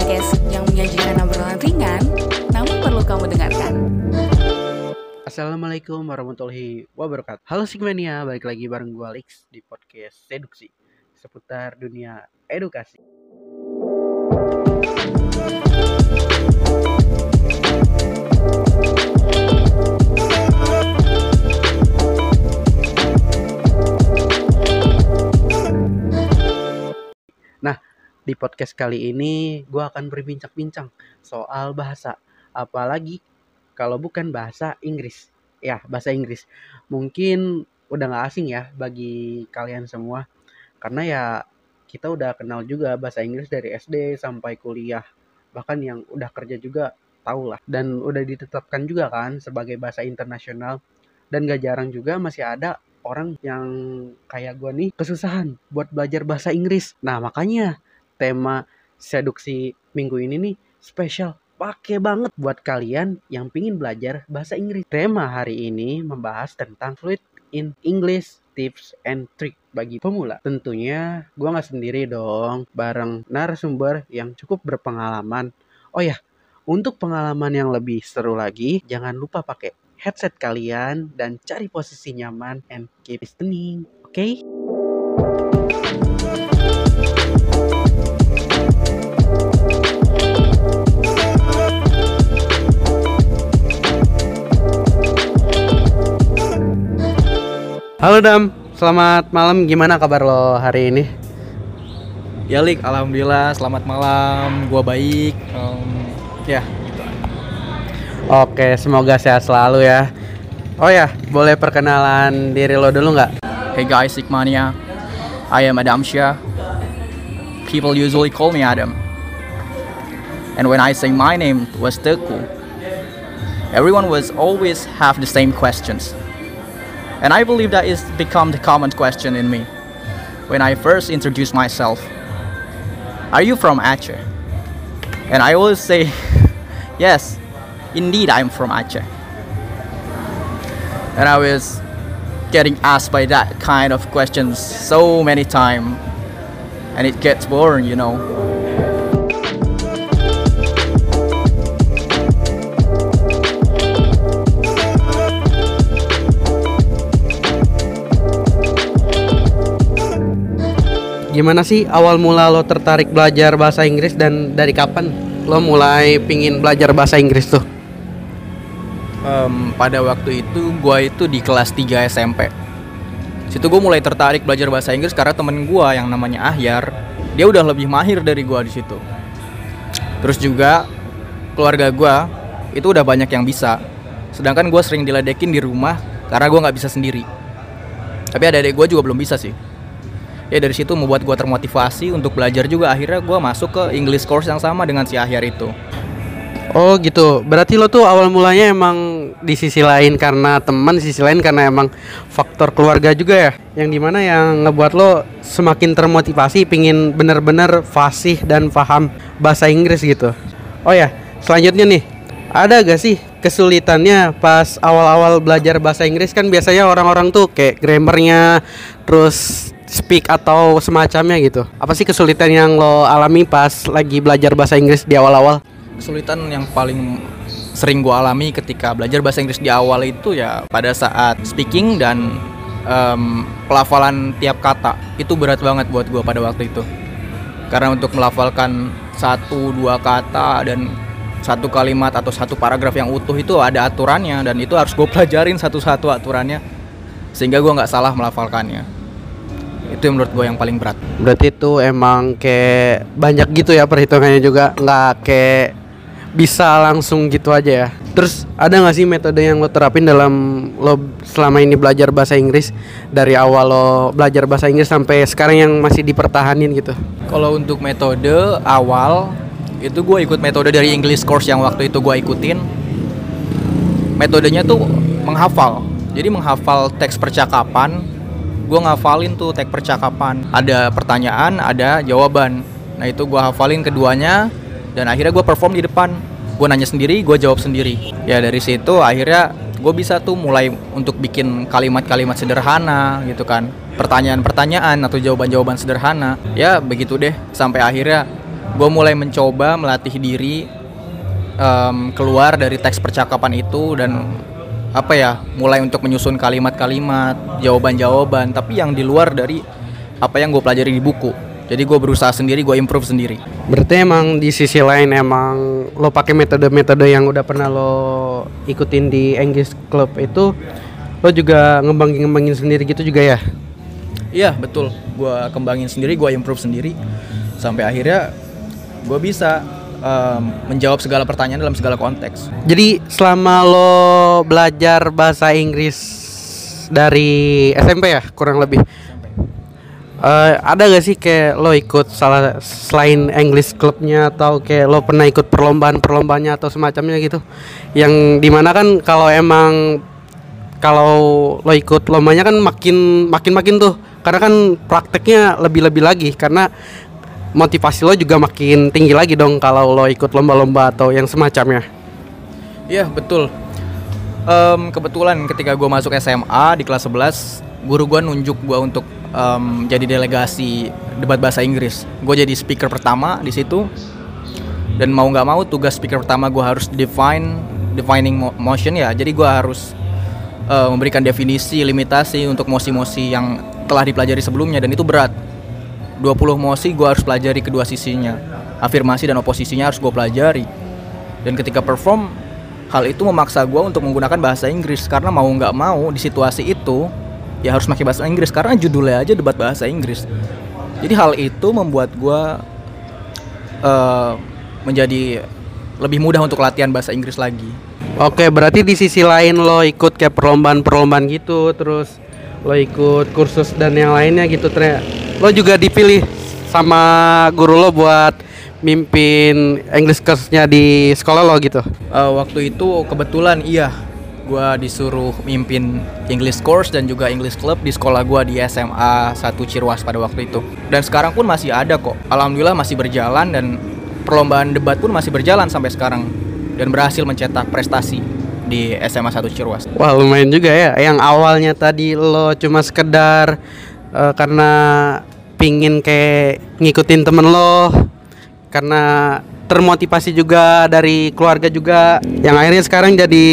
podcast yang menyajikan obrolan ringan, namun perlu kamu dengarkan. Assalamualaikum warahmatullahi wabarakatuh. Halo Sigmania, balik lagi bareng gue Alex di podcast Seduksi seputar dunia edukasi. Di podcast kali ini gue akan berbincang-bincang soal bahasa, apalagi kalau bukan bahasa Inggris. Ya, bahasa Inggris. Mungkin udah gak asing ya bagi kalian semua, karena ya kita udah kenal juga bahasa Inggris dari SD sampai kuliah. Bahkan yang udah kerja juga tau lah. Dan udah ditetapkan juga kan sebagai bahasa internasional. Dan gak jarang juga masih ada orang yang kayak gue nih kesusahan buat belajar bahasa Inggris. Nah makanya tema seduksi minggu ini nih spesial pakai banget buat kalian yang pingin belajar bahasa Inggris. Tema hari ini membahas tentang fluid in English tips and trick bagi pemula. Tentunya gue nggak sendiri dong, bareng narasumber yang cukup berpengalaman. Oh ya, untuk pengalaman yang lebih seru lagi, jangan lupa pakai headset kalian dan cari posisi nyaman and keep listening. Oke? Okay? Halo Dam, selamat malam. Gimana kabar lo hari ini? Ya Lik, alhamdulillah selamat malam. Gua baik. Um, ya. Gitu. Oke, semoga sehat selalu ya. Oh ya, boleh perkenalan diri lo dulu nggak? Hey guys, Sigmania. I am Adam Shah. People usually call me Adam. And when I say my name was Teku, everyone was always have the same questions. And I believe that is become the common question in me when I first introduce myself. Are you from Aceh? And I always say, yes, indeed I'm from Aceh. And I was getting asked by that kind of questions so many times and it gets boring, you know. Gimana sih awal mula lo tertarik belajar bahasa Inggris dan dari kapan lo mulai pingin belajar bahasa Inggris tuh? Um, pada waktu itu gue itu di kelas 3 SMP. Situ gue mulai tertarik belajar bahasa Inggris karena temen gue yang namanya Ahyar, dia udah lebih mahir dari gue di situ. Terus juga keluarga gue itu udah banyak yang bisa, sedangkan gue sering diledekin di rumah karena gue nggak bisa sendiri. Tapi ada adik gue juga belum bisa sih ya dari situ membuat gue termotivasi untuk belajar juga. Akhirnya gue masuk ke English course yang sama dengan si Ahyar itu. Oh gitu, berarti lo tuh awal mulanya emang di sisi lain karena teman, sisi lain karena emang faktor keluarga juga ya? Yang di mana yang ngebuat lo semakin termotivasi pingin bener-bener fasih dan paham bahasa Inggris gitu. Oh ya, selanjutnya nih. Ada gak sih kesulitannya pas awal-awal belajar bahasa Inggris? Kan biasanya orang-orang tuh kayak grammarnya terus speak atau semacamnya gitu. Apa sih kesulitan yang lo alami pas lagi belajar bahasa Inggris di awal-awal? Kesulitan yang paling sering gue alami ketika belajar bahasa Inggris di awal itu ya pada saat speaking dan um, pelafalan tiap kata itu berat banget buat gue pada waktu itu. Karena untuk melafalkan satu dua kata dan satu kalimat atau satu paragraf yang utuh itu ada aturannya dan itu harus gue pelajarin satu-satu aturannya sehingga gue nggak salah melafalkannya itu yang menurut gue yang paling berat. Berarti itu emang kayak banyak gitu ya perhitungannya juga. Nggak kayak bisa langsung gitu aja ya. Terus ada nggak sih metode yang lo terapin dalam lo selama ini belajar bahasa Inggris? Dari awal lo belajar bahasa Inggris sampai sekarang yang masih dipertahanin gitu? Kalau untuk metode awal itu gue ikut metode dari English course yang waktu itu gue ikutin. Metodenya tuh menghafal. Jadi menghafal teks percakapan gue ngafalin tuh teks percakapan. Ada pertanyaan ada jawaban. Nah itu gue hafalin keduanya dan akhirnya gue perform di depan. Gue nanya sendiri gue jawab sendiri. Ya dari situ akhirnya gue bisa tuh mulai untuk bikin kalimat-kalimat sederhana gitu kan. Pertanyaan-pertanyaan atau jawaban-jawaban sederhana. Ya begitu deh. Sampai akhirnya gue mulai mencoba melatih diri em, keluar dari teks percakapan itu dan apa ya mulai untuk menyusun kalimat-kalimat jawaban-jawaban tapi yang di luar dari apa yang gue pelajari di buku. Jadi gue berusaha sendiri gue improve sendiri. Berarti emang di sisi lain emang lo pakai metode-metode yang udah pernah lo ikutin di English Club itu lo juga ngembangin-ngembangin sendiri gitu juga ya? iya betul. Gue kembangin sendiri gue improve sendiri. Sampai akhirnya gue bisa em, menjawab segala pertanyaan dalam segala konteks. Jadi selama lo belajar bahasa Inggris dari SMP ya kurang lebih? Eh, ada gak sih kayak lo ikut salah selain English Clubnya atau kayak lo pernah ikut perlombaan-perlombaannya atau semacamnya gitu? Yang di mana kan kalau emang kalau lo ikut lombanya kan makin makin makin tuh. Karena kan prakteknya lebih-lebih lagi karena motivasi lo juga makin tinggi lagi dong kalau lo ikut lomba-lomba atau yang semacamnya Iya betul. Em, kebetulan ketika gue masuk SMA di kelas 11, guru gue nunjuk gue untuk em, jadi delegasi debat bahasa Inggris. Gue jadi speaker pertama di situ. Dan mau nggak mau tugas speaker pertama gue harus define defining mo- motion ya. Jadi gue harus eh, memberikan definisi, limitasi untuk mosi-mosi yang telah dipelajari sebelumnya dan itu berat. 20 mosi gue harus pelajari kedua sisinya. Afirmasi dan oposisinya harus gue pelajari. Dan ketika perform, hal itu memaksa gue untuk menggunakan bahasa Inggris karena mau nggak mau di situasi itu ya harus pakai bahasa Inggris karena judulnya aja debat bahasa Inggris. Jadi hal itu membuat gue eh, menjadi lebih mudah untuk latihan bahasa Inggris lagi. Oke, berarti di sisi lain lo ikut kayak perlombaan-perlombaan gitu, terus lo ikut kursus dan yang lainnya gitu, ternyata lo juga dipilih sama guru lo buat mimpin English course-nya di sekolah lo gitu. Eh, waktu itu kebetulan iya gue disuruh mimpin English course dan juga English club di sekolah gue di SMA 1 Cirwas pada waktu itu. Dan sekarang pun masih ada kok. Alhamdulillah masih berjalan dan perlombaan debat pun masih berjalan sampai sekarang dan berhasil mencetak prestasi di SMA 1 Cirwas. Wah, lumayan juga ya. Yang awalnya tadi lo cuma sekedar eh, karena pingin kayak ngikutin temen lo karena termotivasi juga dari keluarga juga. Yang akhirnya sekarang jadi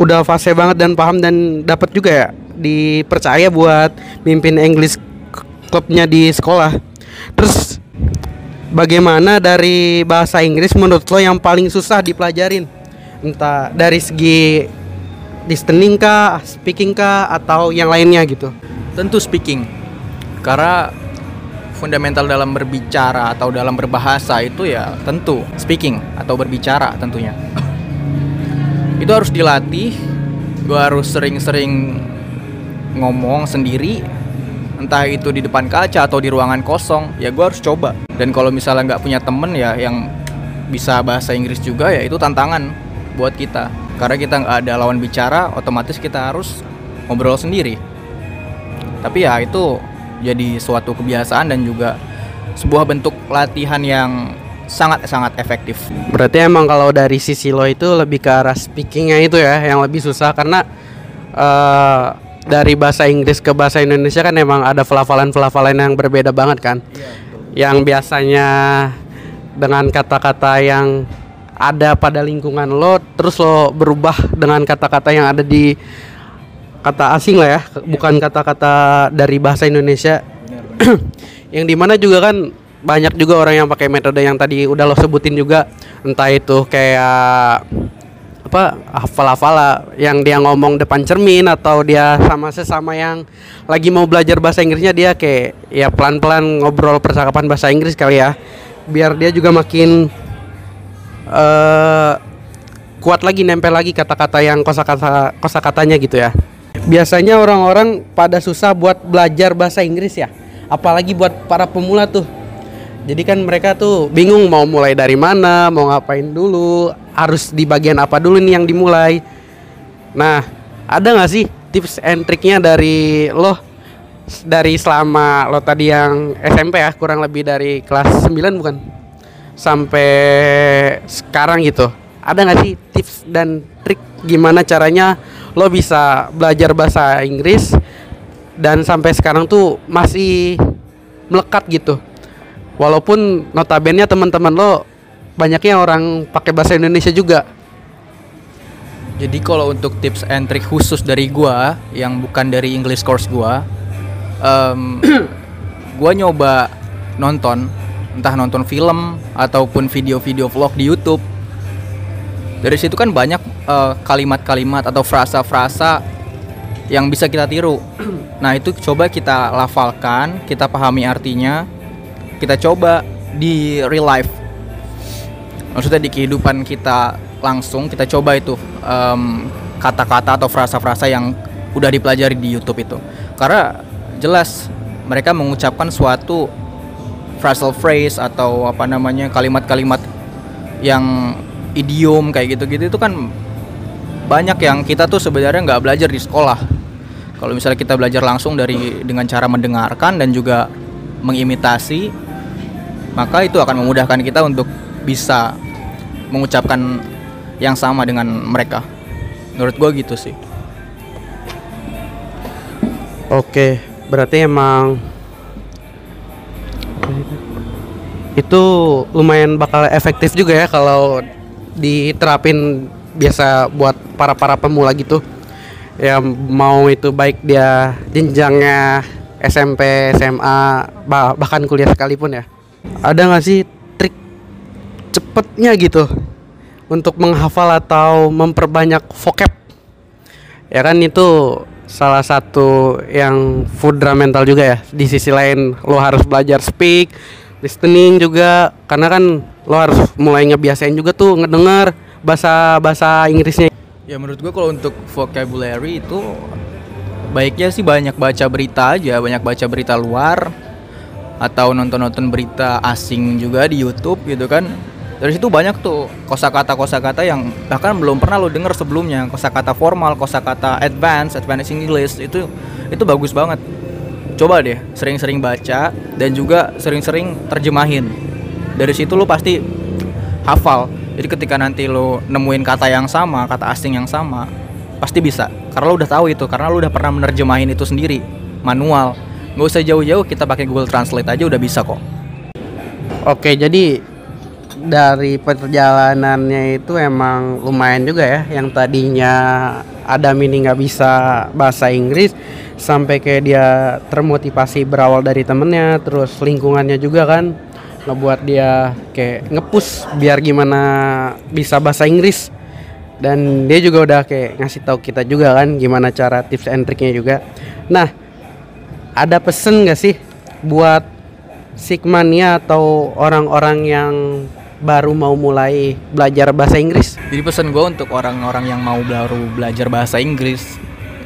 udah fase banget dan paham dan dapat juga ya dipercaya buat mimpin English klubnya di sekolah. Terus bagaimana dari bahasa Inggris menurut lo yang paling susah dipelajarin? Entah dari segi listening kah, speaking kah atau yang lainnya gitu? Tentu speaking. Karena fundamental dalam berbicara atau dalam berbahasa itu ya tentu speaking atau berbicara tentunya. Itu harus dilatih. Gue harus sering-sering ngomong sendiri. Entah itu di depan kaca atau di ruangan kosong, ya gue harus coba. Dan kalau misalnya nggak punya temen ya yang bisa bahasa Inggris juga ya itu tantangan buat kita. Karena kita nggak ada lawan bicara, otomatis kita harus ngobrol sendiri tapi ya itu jadi suatu kebiasaan dan juga sebuah bentuk latihan yang sangat sangat efektif. Berarti emang kalau dari sisi lo itu lebih ke arah speakingnya itu ya yang lebih susah karena eh, dari bahasa Inggris ke bahasa Indonesia kan emang ada pelafalan-pelafalan yang berbeda banget kan. Yang biasanya dengan kata-kata yang ada pada lingkungan lo terus lo berubah dengan kata-kata yang ada di kata asing lah ya, bukan kata-kata dari bahasa Indonesia. yang di mana juga kan banyak juga orang yang pakai metode yang tadi udah lo sebutin juga. Entah itu kayak apa hafal-hafal yang dia ngomong depan cermin atau dia sama sesama yang lagi mau belajar bahasa Inggrisnya dia kayak ya pelan-pelan ngobrol percakapan bahasa Inggris kali ya. Biar dia juga makin eh kuat lagi nempel lagi kata-kata yang kosakata kosakatanya gitu ya biasanya orang-orang pada susah buat belajar bahasa Inggris ya. Apalagi buat para pemula tuh. Jadi kan mereka tuh bingung mau mulai dari mana mau ngapain dulu harus di bagian apa dulu nih yang dimulai. Nah ada nggak sih tips and triknya dari lo? Dari selama lo tadi yang SMP ya kurang lebih dari kelas 9 bukan? Sampai sekarang gitu. Ada nggak sih tips dan trik gimana caranya lo bisa belajar bahasa Inggris dan sampai sekarang tuh masih melekat gitu Walaupun notabene teman-teman lo banyaknya orang pakai bahasa Indonesia juga. Jadi kalau untuk tips and trick khusus dari gua yang bukan dari English course gua, em, gua nyoba nonton entah nonton film ataupun video-video vlog di YouTube. Dari situ kan banyak eh, kalimat-kalimat atau frasa-frasa yang bisa kita tiru. Nah, itu coba kita lafalkan, kita pahami artinya, kita coba di real life. Maksudnya di kehidupan kita langsung kita coba itu em, kata-kata atau frasa-frasa yang udah dipelajari di YouTube itu. Karena jelas mereka mengucapkan suatu phrasal phrase atau apa namanya kalimat-kalimat yang idiom kayak gitu-gitu itu kan banyak yang kita tuh sebenarnya nggak belajar di sekolah. Kalau misalnya kita belajar langsung dari dengan cara mendengarkan dan juga mengimitasi, maka itu akan memudahkan kita untuk bisa mengucapkan yang sama dengan mereka. Menurut gua gitu sih. Oke, berarti emang itu lumayan bakal efektif juga ya kalau diterapin biasa buat para para pemula gitu. Ya mau itu baik dia jenjangnya SMP, SMA, bah- bahkan kuliah sekalipun ya. Ada nggak sih trik cepetnya gitu untuk menghafal atau memperbanyak vocab? Ya kan itu salah satu yang fundamental juga ya. Di sisi lain lo harus belajar speak, listening juga karena kan lo harus mulai ngebiasain juga tuh ngedengar bahasa bahasa Inggrisnya. Ya menurut gua kalau untuk vocabulary itu baiknya sih banyak baca berita aja, banyak baca berita luar atau nonton-nonton berita asing juga di YouTube gitu kan. Dari situ banyak tuh kosakata kosakata yang bahkan belum pernah lo denger sebelumnya. Kosakata formal, kosakata advance, advanced English itu itu bagus banget. Coba deh sering-sering baca dan juga sering-sering terjemahin. Dari situ lo pasti hafal. Jadi ketika nanti lo nemuin kata yang sama, kata asing yang sama, pasti bisa. Karena lo udah tahu itu, karena lo udah pernah menerjemahin itu sendiri, manual. Nggak usah jauh-jauh, kita pakai Google Translate aja udah bisa kok. Oke, jadi dari perjalanannya itu emang lumayan juga ya yang tadinya ada mini nggak bisa bahasa Inggris sampai kayak dia termotivasi berawal dari temennya terus lingkungannya juga kan ngebuat dia kayak ngepus biar gimana bisa bahasa Inggris dan dia juga udah kayak ngasih tahu kita juga kan gimana cara tips and triknya juga nah ada pesen nggak sih buat Sigmania atau orang-orang yang baru mau mulai belajar bahasa Inggris. Jadi pesan gue untuk orang-orang yang mau baru belajar bahasa Inggris,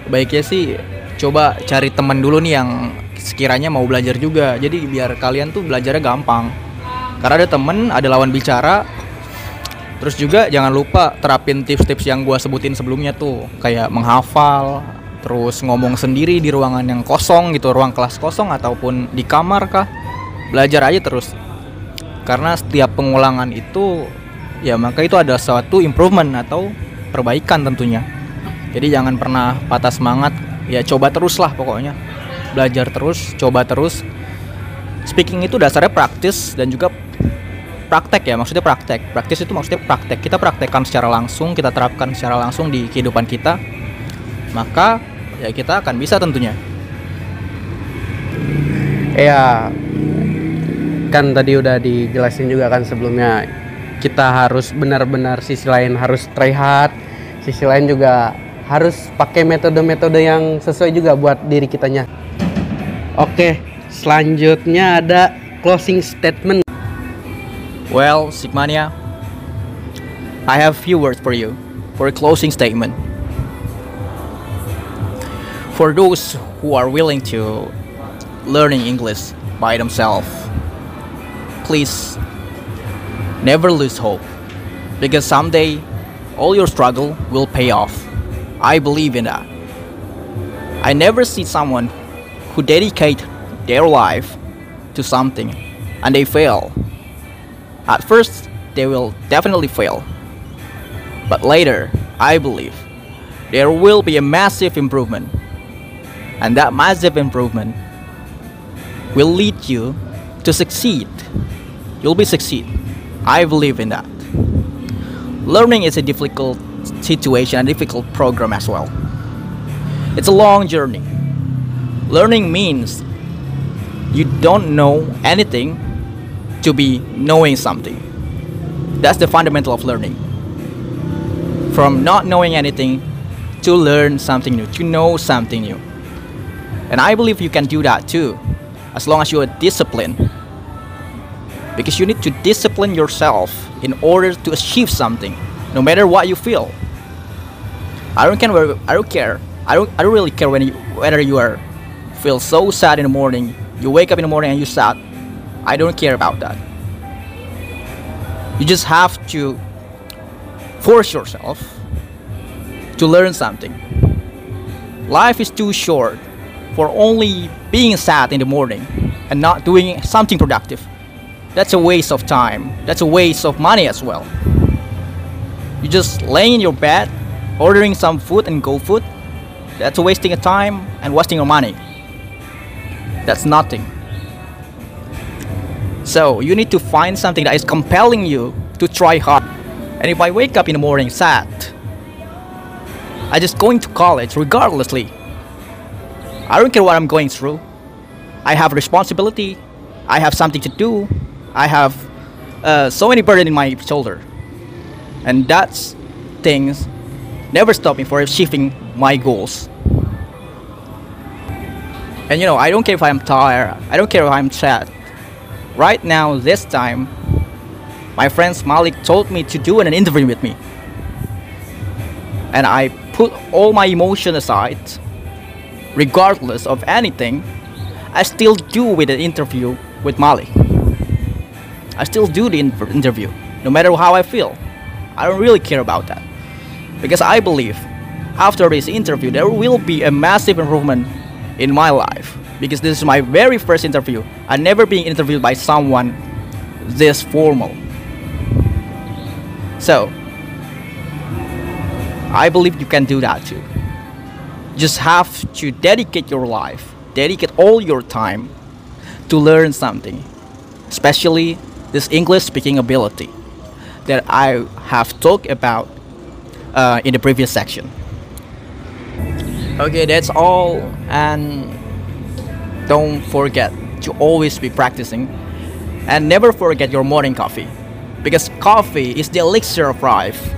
baiknya sih coba cari teman dulu nih yang sekiranya mau belajar juga. Jadi biar kalian tuh belajarnya gampang. Karena ada temen, ada lawan bicara. Terus juga jangan lupa terapin tips-tips yang gue sebutin sebelumnya tuh, kayak menghafal, terus ngomong sendiri di ruangan yang kosong gitu, ruang kelas kosong ataupun di kamar kah. Belajar aja terus. Karena setiap pengulangan itu ya maka itu ada suatu improvement atau perbaikan tentunya. Jadi jangan pernah patah semangat. Ya coba terus lah pokoknya. Belajar terus coba terus. Speaking itu dasarnya praktis dan juga praktek ya maksudnya praktek praktis itu maksudnya praktek kita praktekkan secara langsung kita terapkan secara langsung di kehidupan kita maka ya kita akan bisa tentunya Ya kan tadi udah dijelasin juga kan sebelumnya kita harus benar-benar sisi lain harus try hard, sisi lain juga harus pakai metode-metode yang sesuai juga buat diri kitanya. Oke, selanjutnya ada closing statement. Well, Sigmania, I have few words for you for a closing statement. For those who are willing to learning English by themselves, please never lose hope because someday all your struggle will pay off. I believe in that. I never see someone who dedicate their life to something and they fail. At first, they will definitely fail. But later, I believe there will be a massive improvement. And that massive improvement will lead you to succeed, you'll be succeed. I believe in that. Learning is a difficult situation, a difficult program as well. It's a long journey. Learning means you don't know anything to be knowing something. That's the fundamental of learning. From not knowing anything to learn something new, to know something new. And I believe you can do that too, as long as you are disciplined. Because you need to discipline yourself in order to achieve something, no matter what you feel. I don't care. I don't care. I don't. I don't really care when you, whether you are feel so sad in the morning. You wake up in the morning and you sad. I don't care about that. You just have to force yourself to learn something. Life is too short for only being sad in the morning and not doing something productive. That's a waste of time. That's a waste of money as well. You just laying in your bed, ordering some food and go food. That's a wasting of time and wasting your money. That's nothing. So you need to find something that is compelling you to try hard. And if I wake up in the morning sad, I just going to college regardlessly. I don't care what I'm going through. I have responsibility. I have something to do. I have uh, so many burden in my shoulder, and that's things never stop me for achieving my goals. And you know, I don't care if I'm tired. I don't care if I'm sad. Right now, this time, my friend Malik told me to do an interview with me, and I put all my emotion aside regardless of anything, I still do with the interview with Malik. I still do the in- interview, no matter how I feel. I don't really care about that. Because I believe after this interview, there will be a massive improvement in my life. Because this is my very first interview. I've never been interviewed by someone this formal. So, I believe you can do that too just have to dedicate your life, dedicate all your time to learn something, especially this English speaking ability that I have talked about uh, in the previous section. Okay, that's all, and don't forget to always be practicing and never forget your morning coffee because coffee is the elixir of life.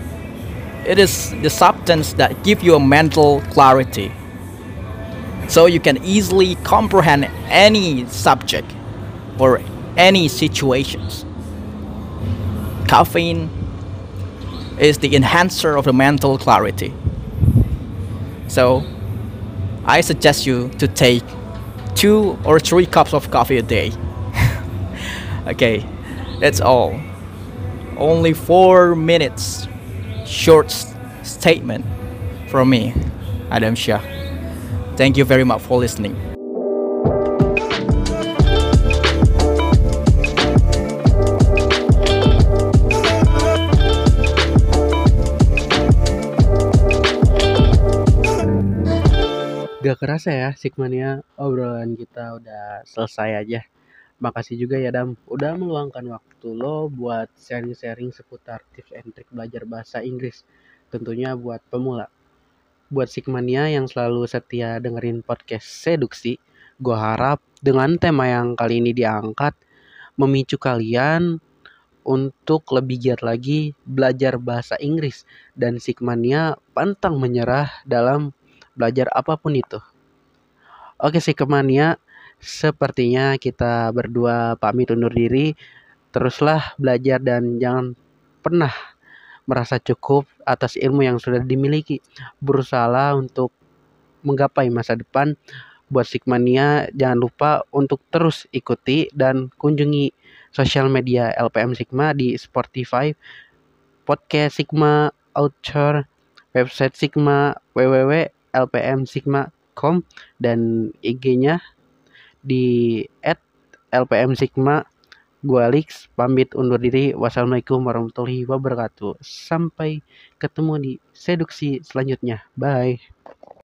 It is the substance that give you a mental clarity so you can easily comprehend any subject or any situations. Caffeine is the enhancer of the mental clarity. So i suggest you to take two or three cups of coffee a day okay that's all only four minutes short statement from me, Adam Shah. Thank you very much for listening. Gak kerasa ya Sigmania obrolan kita udah selesai aja. Makasih juga ya Dam udah meluangkan waktu lo buat sharing-sharing seputar tips and trik belajar bahasa Inggris. Tentunya buat pemula. Buat Sigmania yang selalu setia dengerin podcast Seduksi, gue harap dengan tema yang kali ini diangkat memicu kalian untuk lebih giat lagi belajar bahasa Inggris dan Sigmania pantang menyerah dalam belajar apa pun itu. Oke Sigmania, sepertinya kita berdua pamit undur diri. Teruslah belajar dan jangan pernah merasa cukup atas ilmu yang sudah dimiliki. Berusahalah untuk menggapai masa depan. Buat Sigmania, jangan lupa untuk terus ikuti dan kunjungi sosial media LPM Sigma di Spotify, podcast Sigma, Outshore, website Sigma, www.lpmsigma.com dan IG-nya di @lpm Sigma. Gua Alex pamit undur diri. Wassalamualaikum warahmatullahi wabarakatuh. Sampai ketemu di seduksi selanjutnya. Bye.